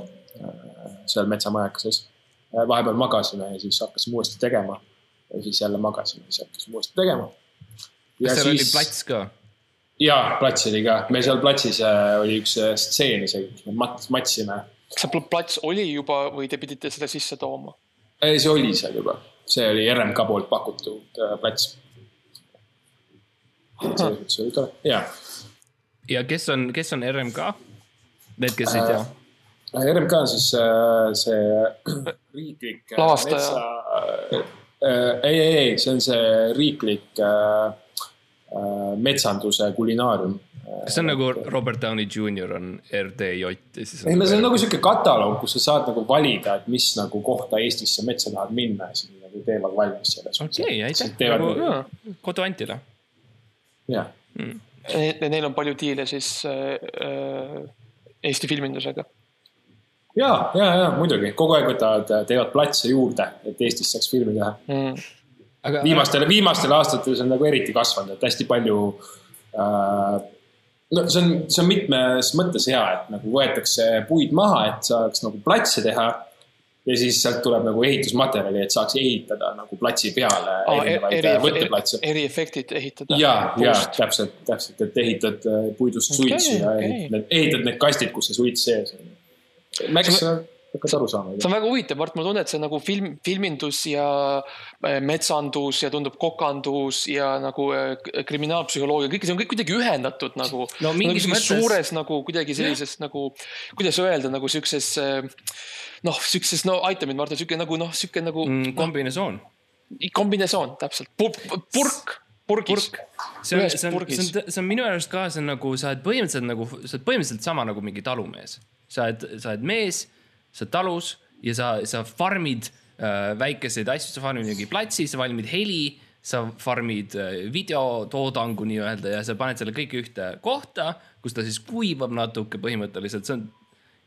seal metsamajakeses. vahepeal magasime ja siis hakkasime uuesti tegema ja siis jälle magasime, siis hakkasime uuesti tegema. kas seal siis... oli plats ka? jaa, plats oli ka, meil seal platsis äh, oli üks äh, stseen isegi, kus me mat-, matsime. kas see plats oli juba või te pidite selle sisse tooma? ei, see oli seal juba, see oli RMK poolt pakutud äh, plats. selles mõttes oli tore, jaa. ja kes on, kes on RMK? Need, kes ei tea äh,. RMK on siis äh, see riiklik. lavastaja. Ei, ei, ei, see on see riiklik äh, Äh, metsanduse kulinaarium. kas see on nagu Robert Downey Jr on RDJ ja siis? ei no see on nagu sihuke kataloog, kus sa saad nagu valida, et mis nagu kohta Eestis sa metsa tahad minna ja siis nagu teevad valmis selles. okei okay,, aitäh, nagu kodu Antile. jah mm.. Neil on palju diile siis äh, Eesti filmindusega ja, ja, ja muidugi kogu aeg võtavad, teevad platse juurde, et Eestis saaks filmi teha mm aga viimastel, viimastel aastatel see on nagu eriti kasvanud, et hästi palju äh,. no see on, see on mitmes mõttes hea, et nagu võetakse puid maha, et saaks nagu platse teha. ja siis sealt tuleb nagu ehitusmaterjali, et saaks ehitada nagu platsi peale oh, erinevaid eri, võtteplatse. eriefektid ehitada. ja, ja täpselt, täpselt, et ehitad äh, puidust okay, suitsu ja okay. ehitad, ehitad need kastid, kus see suits sees on. Max hakkad aru saama. see on väga huvitav, Mart, mulle tundub, et see nagu film, filmindus ja äh, metsandus ja tundub kokandus ja nagu äh, kriminaalpsühholoogia, kõik see on kõik kuidagi ühendatud nagu no,. Nagu mõttes... suures nagu kuidagi sellises nagu, kuidas öelda, nagu siukses äh, noh, siukses, no aita mind, Mart, siuke nagu noh, siuke nagu mm,. Kombinesoon no,. kombinesoon, täpselt, purk purgis Purk.. see on, see on, see on, see on minu arust ka, see on nagu, sa oled põhimõtteliselt nagu, sa oled põhimõtteliselt sama nagu mingi talumees. Sa oled, sa oled mees sa oled talus ja sa, sa farmid äh, väikeseid asju, sa farmid mingi platsi, sa valmid heli, sa farmid äh, videotoodangu nii-öelda ja sa paned selle kõik ühte kohta, kus ta siis kuivab natuke põhimõtteliselt, see on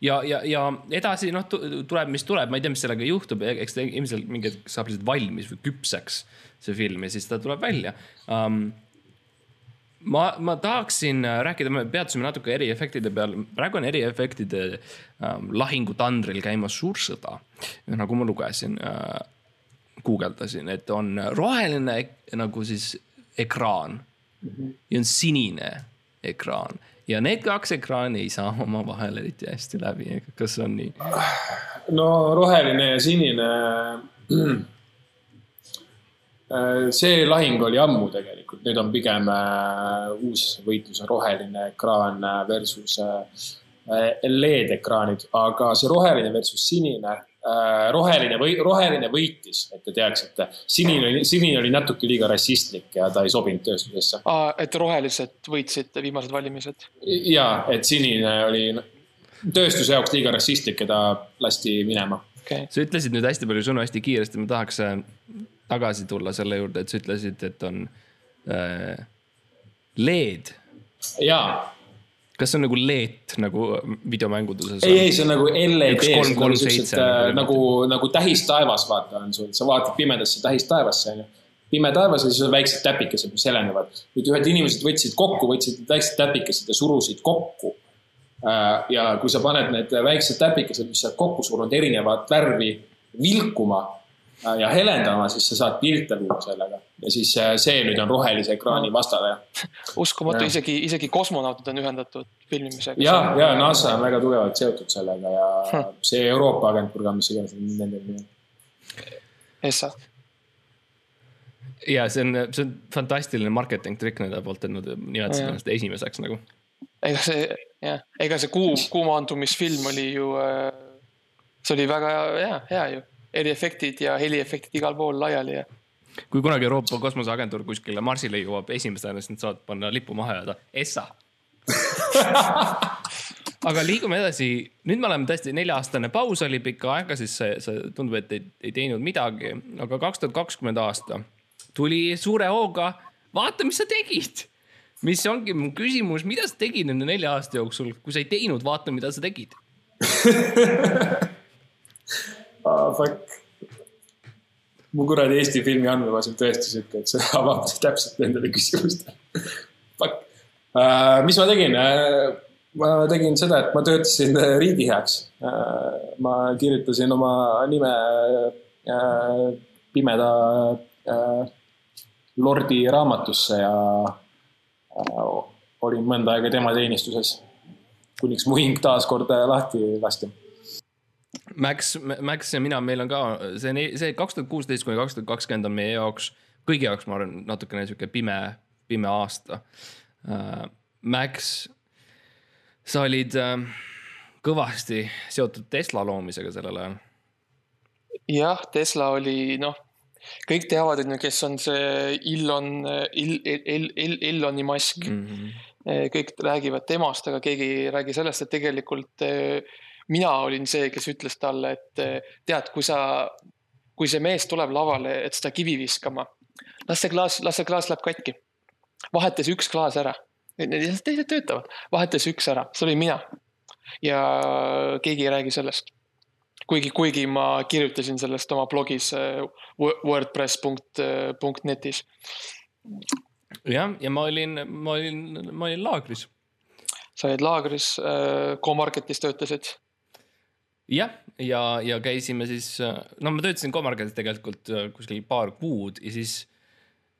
ja, ja, ja edasi noh, tuleb, mis tuleb, ma ei tea, mis sellega juhtub, eks ta ilmselt mingi hetk saab lihtsalt valmis või küpseks see film ja siis ta tuleb välja. Um, ma, ma tahaksin äh, rääkida, me peatusime natuke eriefektide peal, praegu on eriefektide ähm, lahingutandril käimas suur sõda. nagu ma lugesin äh,, guugeldasin, et on roheline nagu siis ekraan mm -hmm. ja on sinine ekraan ja need kaks ekraani ei saa omavahel eriti hästi läbi, kas on nii? no roheline ja sinine Äh, see lahing oli ammu tegelikult, nüüd on pigem äh, uus võitlus on roheline ekraan äh, versus LED-ekraanid, aga see roheline versus sinine, roheline või roheline võitis, et te teaksite. sinine oli, sinine oli natuke liiga rassistlik ja ta ei sobinud tööstusesse. et rohelised võitsid viimased valimised? ja, et sinine oli tööstuse jaoks liiga rassistlik ja ta lasti minema okay.. sa ütlesid nüüd hästi palju sõnu hästi kiiresti, ma tahaks tagasi tulla selle juurde, et sa ütlesid, et on äh, LED. jaa. kas see on nagu LED nagu videomänguduses? ei, ei, see on nagu LED, nagu, äh, nagu, nagu tähistaevas vaata on sul, sa vaatad pimedasse tähistaevasse onju pime taevas ja siis on väiksed täpikesed, mis helenevad. nüüd ühed inimesed võtsid kokku, võtsid väiksed täpikesed ja surusid kokku. Äh, ja kui sa paned need väiksed täpikesed, mis sealt kokku surunud, erinevat värvi vilkuma, Äh, ja helendama, siis sa saad pilte luua sellega ja siis äh, see nüüd on rohelise ekraani vastane. uskumatu, isegi, isegi kosmonautid on ühendatud filmimisega. ja, ja NASA on väga tugevalt seotud sellega ja hm. see Euroopa agentuur ka, mis iganes nende nimi on. ESA. ja see on, see on fantastiline marketing trikk nende poolt, et nad nimetasid ennast esimeseks nagu. ega see, jah, ega see kuu, kuumaandumisfilm oli ju, äh, see oli väga hea, hea ju eriefektid ja heliefektid igal pool laiali ja. kui kunagi Euroopa Kosmoseagentuur kuskile Marsile jõuab esimesena, siis nad saavad panna lipu maha ja öelda ESSA aga liigume edasi, nüüd me oleme tõesti nelja-aastane paus oli pikka aega, siis see, see tundub, et ei, ei teinud midagi, aga kaks tuhat kakskümmend aasta tuli suure hooga. vaata, mis sa tegid, mis ongi mu küsimus, mida sa tegid nende nelja aasta jooksul, kui sa ei teinud, vaata, mida sa tegid ah, fuck. mu kuradi Eesti filmi andmebaas on tõesti sihuke, et see avab täpselt nendele küsimustele. Fuck uh,. mis ma tegin uh,? ma tegin seda, et ma töötasin riigi heaks uh,. ma kirjutasin oma nime uh, pimeda uh, lordi raamatusse ja uh, olin mõnda aega tema teenistuses. kuniks mu hing taas kord lahti lasti Max, Max ja mina, meil on ka see, see kaks tuhat kuusteist kuni kaks tuhat kakskümmend on meie jaoks, kõigi jaoks, ma arvan, natukene sihuke pime, pime aasta uh,. Max, sa olid uh, kõvasti seotud Tesla loomisega sellel ajal. jah, Tesla oli noh, kõik teavad, et kes on see Elon Il,, Il, Il, Eloni Musk mm. -hmm. kõik räägivad temast, aga keegi ei räägi sellest, et tegelikult uh, mina olin see, kes ütles talle, et tead, kui sa, kui see mees tuleb lavale, et seda kivi viskama, las see klaas, las see klaas läheb katki. vahetas üks klaas ära, teised töötavad, vahetas üks ära, see olin mina. ja keegi ei räägi sellest. kuigi, kuigi ma kirjutasin sellest oma blogis eh, wordpress.netis. jah, ja ma olin, ma olin, ma olin laagris sa olid laagris, Co-Marketis töötasid jah, ja, ja käisime siis, no ma töötasin Comarketis tegelikult äh, kuskil paar kuud ja siis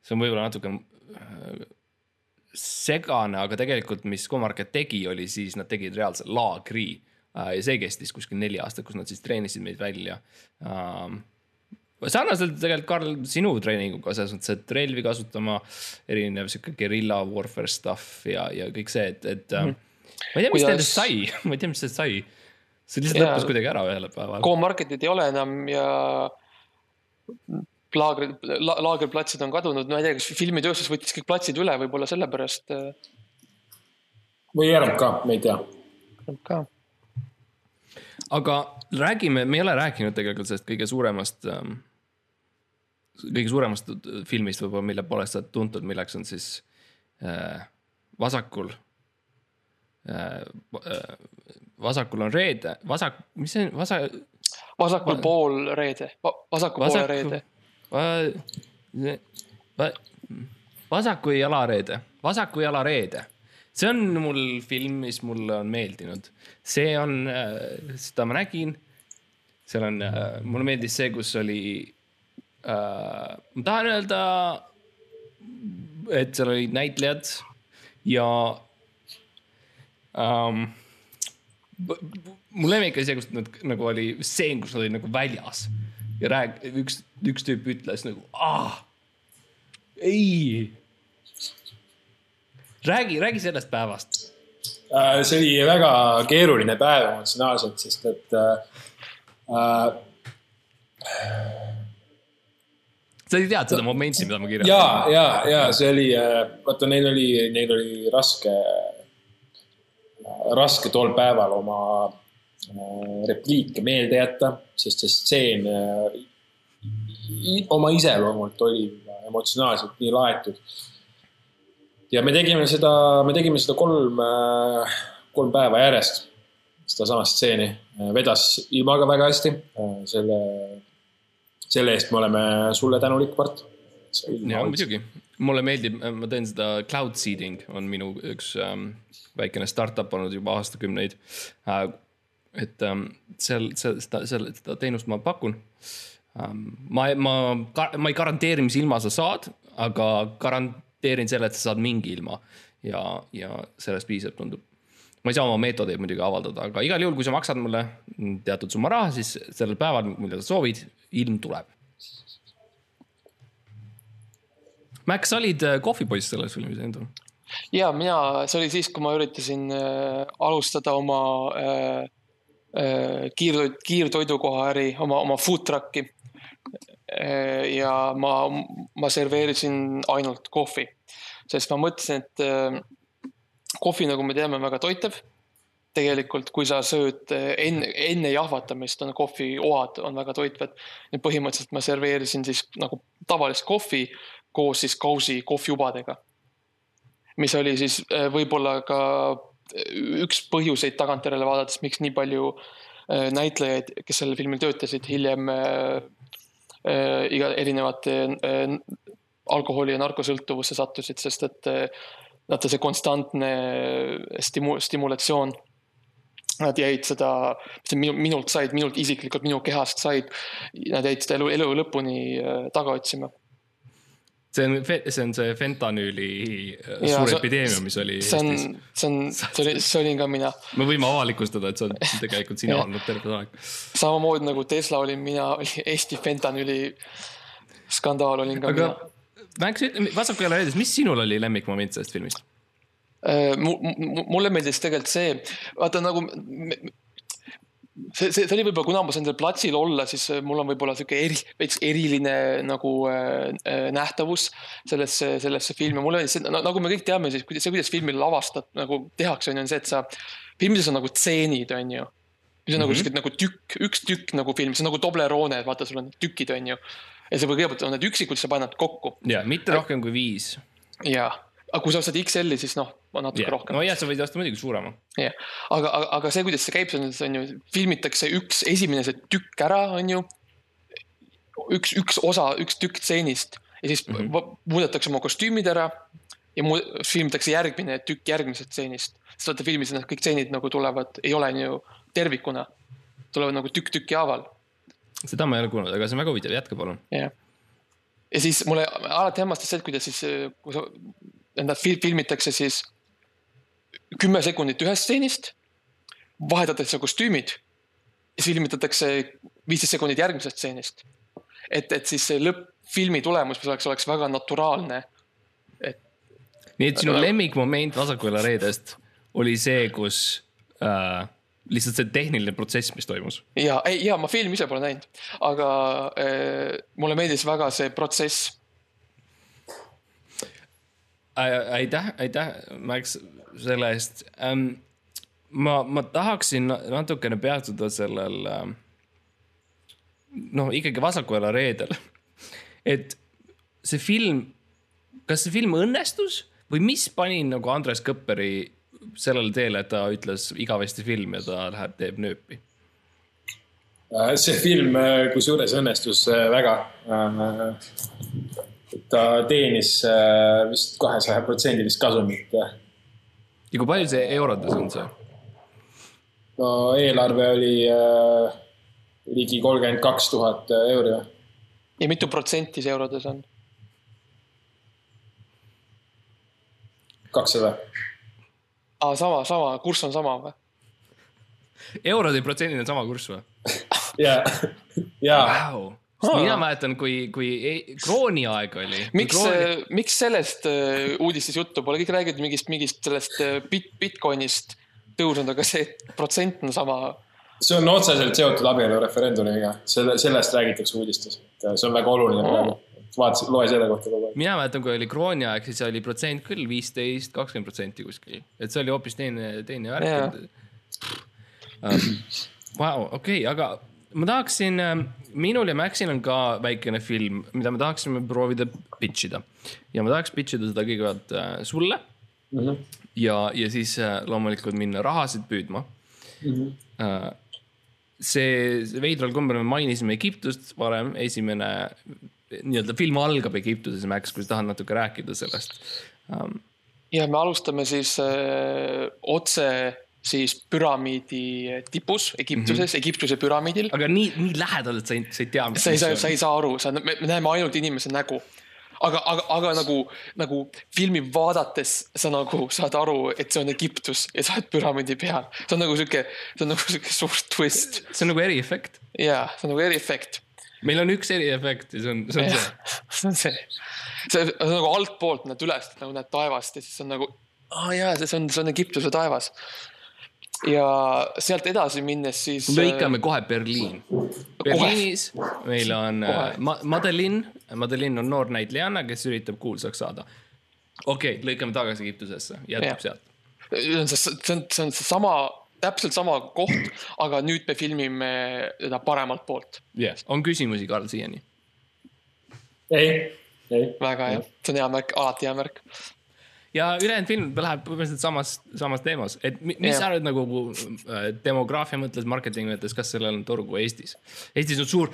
see on võib-olla natuke äh, segane, aga tegelikult, mis Comarket tegi, oli siis nad tegid reaalse laagri äh, ja see kestis kuskil neli aastat, kus nad siis treenisid meid välja sarnaselt tegelikult, Karl, sinu treeninguga selles mõttes, et relvi kasutama, erinev sihuke guerilla warfare stuff ja, ja kõik see, et, et mm -hmm. ma ei tea, mis Kuidas... nendest sai ma ei tea, mis nendest sai see lihtsalt ja, lõppes kuidagi ära ühel päeval. Co-market'id ei ole enam ja laagrid la,, laagriplatsid on kadunud, no ma ei tea, kas filmitööstus võttis kõik platsid üle, võib-olla sellepärast. Äh, või RMK, me ei tea. RMK. aga räägime, me ei ole rääkinud tegelikult sellest kõige suuremast ähm,, kõige suuremast filmist võib-olla, mille poolest sa oled tuntud, milleks on siis äh, Vasakul äh,. Äh, vasakul on reede, vasak, mis see on, vasa-. vasakul va, pool reede, vasakul vasak, poole reede va,. Va, vasaku jala reede, vasaku jala reede. see on mul film, mis mulle on meeldinud. see on äh,, seda ma nägin. seal on äh,, mulle meeldis see, kus oli äh,, ma tahan öelda, et seal olid näitlejad ja um, mu lemmik oli see, kus nad nagu oli stseen, kus nad olid nagu väljas ja rääg-, üks, üks tüüp ütles nagu, ah, ei. räägi, räägi sellest päevast. Äh, see oli väga keeruline päev emotsionaalselt, sest et äh,. sa ei teadnud seda momenti, mida ma kirjeldasin? ja, ja, ja see oli, äh, vaata, neil oli, neil oli raske raske tol päeval oma äh, repliike meelde jätta, sest see stseen äh, oma iseloomult oli emotsionaalselt nii laetud. ja me tegime seda, me tegime seda kolm, äh, kolm päeva järjest, sedasama stseeni. vedas ilmaga väga hästi. selle, selle eest me oleme sulle tänulik, Mart. Ja muidugi, mulle meeldib, ma teen seda cloud seeding on minu üks ähm, väikene startup olnud juba aastakümneid äh,. et ähm, seal, seal, seda, seal, seda teenust ma pakun ähm,. ma, ma, ma ei garanteeri, mis ilma sa saad, aga garanteerin selle, et sa saad mingi ilma ja, ja sellest piisab, tundub ma ei saa oma meetodeid muidugi avaldada, aga igal juhul, kui sa maksad mulle teatud summa raha, siis sellel päeval, millal sa soovid, ilm tuleb. Max, sa olid äh, kohvipoiss selles filmis endal ja mina, see oli siis, kui ma üritasin äh, alustada oma äh, äh, kiirtoit, kiirtoidukoha äri, oma, oma food truck'i. Äh,. ja ma, ma serveerisin ainult kohvi, sest ma mõtlesin, et äh, kohvi, nagu me teame, on väga toitev tegelikult, kui sa sööd äh, enne, enne jahvatamist on kohvioad on väga toitvad. ja põhimõtteliselt ma serveerisin siis nagu tavalist kohvi koos siis kausi kohviubadega mis oli siis äh, võib-olla ka äh, üks põhjuseid tagantjärele vaadates, miks nii palju äh, näitlejaid, kes sellel filmil töötasid, hiljem äh, iga erinevate äh, alkoholi ja narkosõltuvusse sattusid, sest et äh, vaata see konstantne stimu-, stimulatsioon. Nad jäid seda, minu, minult said, minult isiklikult, minu kehast said, nad jäid seda elu, elu lõpuni äh, taga otsima see on, see on see fentanüüli äh, suur epideemia, mis oli see on, see on, see oli, see olin ka mina. me võime avalikustada, et see on tegelikult sina olnud terve aeg. samamoodi nagu Tesla olin mina, oli Eesti fentanüüli skandaal olin ka Aga... mina Max, vasaku jälle öeldes, mis sinul oli lemmikmoment sellest filmist? Äh, mulle meeldis tegelikult see, vaata nagu see, see, see oli võib-olla, kuna ma saan seal platsil olla, siis äh, mul on võib-olla sihuke eri, veits eriline nagu äh, äh, nähtavus sellesse, sellesse filmi. mulle meeldis see, nagu me kõik teame, siis see, kuidas filmi lavastad, nagu tehakse, on ju, on see, et sa, filmides on nagu tseenid, on ju. mis on mm -hmm. nagu mhm. siuke nagu tükk, üks tükk nagu film, see on nagu Toblerone, vaata, sul on tükid, on ju ja sa kõigepealt on need üksikud, sa paned kokku. ja mitte rohkem kui viis. ja, aga kui sa ostad XL-i, siis noh, natuke yeah. rohkem. nojah, sa võid osta muidugi suurema. jah yeah., aga, aga, aga see, kuidas see käib, see on, see on ju, filmitakse üks esimene see tükk ära, on ju. üks, üks osa, üks tükk stseenist ja siis mm -hmm. muudetakse oma kostüümid ära ja filmitakse järgmine tükk järgmisest stseenist. sest vaata filmis need kõik stseenid nagu tulevad, ei ole ju tervikuna, tulevad nagu tükk tüki haaval seda ma ei ole kuulnud, aga see on väga huvitav, jätka palun. jah. ja siis mulle alati hämmastas see, et kuidas siis, kui sa, nad filmitakse siis kümme sekundit ühest stseenist, vahetatakse kostüümid ja siis filmitatakse viisteist sekundit järgmisest stseenist. et, et siis see lõppfilmi tulemus oleks, oleks väga naturaalne. et. nii et sinu lemmikmoment Vasakule reedest oli see, kus äh, lihtsalt see tehniline protsess, mis toimus. ja, ei ja ma filmi ise pole näinud, aga äh, mulle meeldis väga see protsess. Aitäh, aitäh, Max, selle eest ähm,. ma, ma tahaksin natukene peatuda sellel äh,. noh, ikkagi Vasakujala reedel, et see film, kas see film õnnestus või mis pani nagu Andres Kõpperi sellele teele, et ta ütles igavesti film ja ta läheb, teeb nööpi? Äh, see film äh, kusjuures õnnestus äh, väga. Ta teenis vist kahesaja protsendilist kasumit. ja kui palju see eurodes on see? no eelarve oli ligi kolmkümmend kaks tuhat euri. ja mitu protsenti see eurodes on? kakssada aa, sama, sama, kurss on sama või? eurode protsendina sama kurss või? ja, ja. mina mäletan, kui, kui e-, krooni aeg oli. miks krooni..., miks sellest uh, uudistes juttu pole, kõik räägivad mingist, mingist sellest uh, bit, Bitcoinist tõusnud, aga see protsent on sama. see on otseselt seotud abielureferendumiga, selle, sellest räägitakse uudistes, et see on väga oluline praegu oh vaatasin, loe selle kohta kogu aeg. mina mäletan, kui oli krooni aeg, siis oli protsent küll viisteist, kakskümmend protsenti kuskil, et see oli hoopis teine, teine värk. Vau, okei, aga ma tahaksin, ähm, minul ja Maxil on ka väikene film, mida me tahaksime proovida pitch ida. ja ma tahaks pitch ida seda kõigepealt äh, sulle mm. -hmm. ja, ja siis äh, loomulikult minna rahasid püüdma mm. -hmm. see, veidral kombel me mainisime Egiptust varem, esimene nii-öelda film algab Egiptuses, Max, kui sa tahad natuke rääkida sellest um,. ja me alustame siis öö, otse siis püramiidi tipus Egiptuses mm, -hmm. Egiptuse püramiidil. aga nii, nii lähedal, et sa ei, sa ei tea. sa ei saa, sa ei saa aru, sa, me näeme ainult inimese nägu. aga, aga, aga nagu, nagu filmi vaadates sa nagu saad aru, et see on Egiptus ja sa oled püramiidi peal. see on nagu sihuke, see on nagu sihuke suur twist. see on nagu eriefekt. jaa, see on nagu eriefekt meil on üks eriefekt ja see on, see on see. see on see, see on nagu altpoolt näed üles, nagu näed taevast ja siis on nagu, aa oh, jaa, see on, see on Egiptuse taevas. Ja sealt edasi minnes siis. lõikame kohe Berliin. Berliinis kohe. meil on äh, Ma Madeline, Madeline on noor näitlejanna, kes üritab kuulsaks saada. okei okay,, lõikame tagasi Egiptusesse, jätkab sealt. see on, see on, see on seesama täpselt sama koht, aga nüüd me filmime teda paremalt poolt. jah on küsimusi, Karl, siiani? ei, ei. väga hea, see on hea märk, alati hea märk. Ja ülejäänud film läheb põhimõtteliselt samas, samas teemas, et mi- mis Jah. sa arvad nagu äh, demograafia mõttes, marketingi mõttes, kas sellel on turgu Eestis? Eestis on suur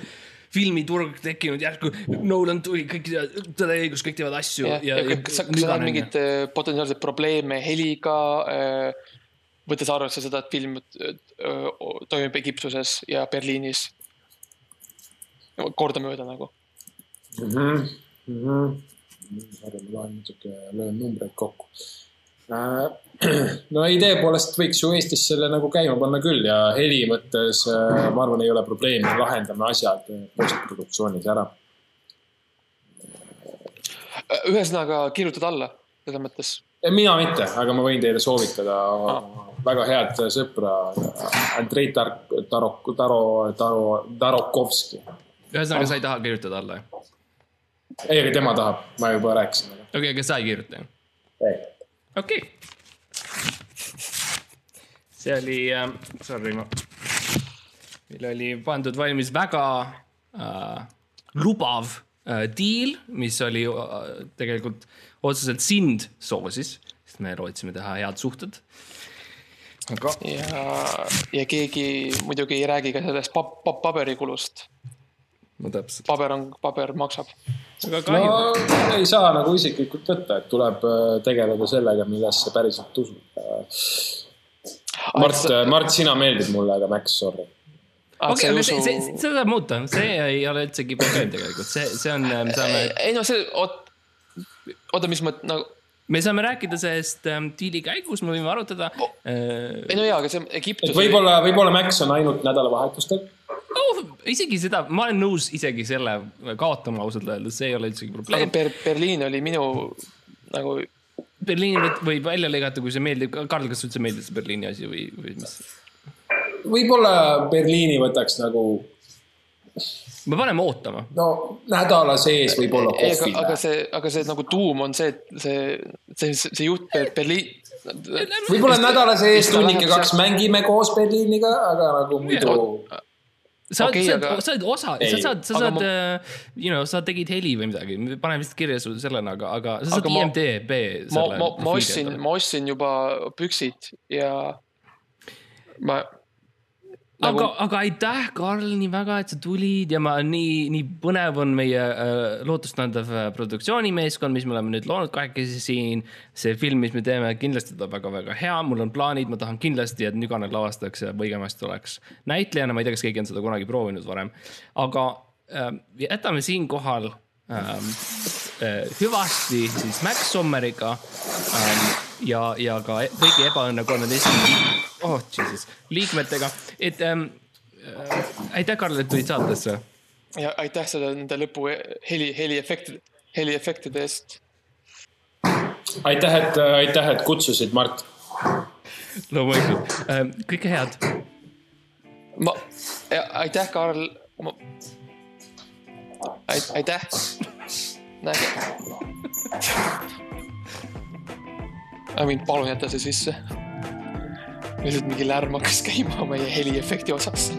filmiturg tekkinud järsku, Nolan tuli, kõik teevad, tõde ja õigus, kõik teevad asju jah, ja kas sa, kas sa näed mingeid äh, potentsiaalseid probleeme heliga, võttes arvesse seda, et film äh, äh, toimub Egiptuses ja Berliinis. kordamööda nagu. mm. -hmm. Ma loen natuke, löön numbreid kokku. no idee poolest võiks ju Eestis selle nagu käima panna küll ja heli mõttes äh, ma arvan, ei ole probleemi, lahendame asjad äh, postproduktsioonis ära. ühesõnaga kirjutad alla, selles mõttes. mina mitte, aga ma võin teile soovitada väga head sõpra Andrei Tar-, Taro, Taro, Taro, Tarokovski. ühesõnaga, sa ei taha kirjutada alla, jah? ei, aga tema tahab, ma juba rääkisin. okei okay,, aga sa ei kirjuta, jah? okei okay.. see oli äh,, sorry, ma, meil oli pandud valmis väga äh, lubav äh, diil, mis oli äh, tegelikult otseselt sind soosis, sest me lootsime teha head suhted. aga ja, ja keegi muidugi ei räägi ka sellest pab-, pab-, paberikulust. No täpselt, paber on, paber maksab. aga no ei saa nagu isiklikult võtta, et tuleb äh, tegeleda sellega, millesse päriselt usud. Mart, Mart, sina meeldid mulle, aga Max, sorry. okei, aga see, see, seda saab muuta, see ei ole üldsegi probleem tegelikult, see, see on, me saame, ei no see, oot, oota, mis mõt-, nagu, me saame rääkida sellest ähm, diili käigus, me võime arutada äh, ei no jaa, aga see Egiptus. võib-olla, võib-olla Max on ainult nädalavahetustel. Oh, isegi seda, ma olen nõus isegi selle kaotama ausalt öeldes, see ei ole üldsegi probleem. Ber-, Berliin oli minu nagu, Berliini võib- välja lõigata, kui see meeldib, Karl, kas üldse meeldib see Berliini asi või, või mis? võib-olla Berliini võtaks nagu, me paneme ootama. no nädala sees võib-olla ei, aga, aga kohvile. see, aga see nagu tuum on see, et see, see, see jutt Ber- Berliin. võib-olla nädala sees tunnike läheb kaks mängime koos Berliiniga, aga nagu muidu. Sa oled okay,, aga- sa oled osa, sa saad, sa saad ma- ma..., you know, sa tegid heli või midagi, pane vist kirja sul sellena, aga, aga sa saad Aga IMDB ma, ma, ma ostsin, ma ostsin juba püksid ja ma nagu, aga aitäh, Karl, nii väga, et sa tulid ja ma nii, nii põnev on meie äh, lootustandev äh, produktsioonimeeskond, mis me oleme nüüd loonud kahekesi siin. see film, mis me teeme, kindlasti tuleb väga-väga hea, mul on plaanid, ma tahan kindlasti, et Nüganen lavastaks ja Võigemast oleks näitlejana, ma ei tea, kas keegi on seda kunagi proovinud varem, aga äh, jätame siinkohal ähm, äh, hüvasti siis Max Sommeriga ähm, ja, ja ka e- kõigi ebaõnne kolmeteistkümne, oh jesus, liikmetega, et ähm, äh, aitäh, Karl, et tulid saatesse. ja aitäh selle nende lõpu heli, heliefektide, heliefektide eest. aitäh, et, aitäh, et kutsusid, Mart. loomulikult ähm,, kõike head. ma, aitäh, Karl, ma, aitäh. näge. I mean, palun jäta see sisse. lihtsalt mingi lärm hakkas käima meie heliefekti osas.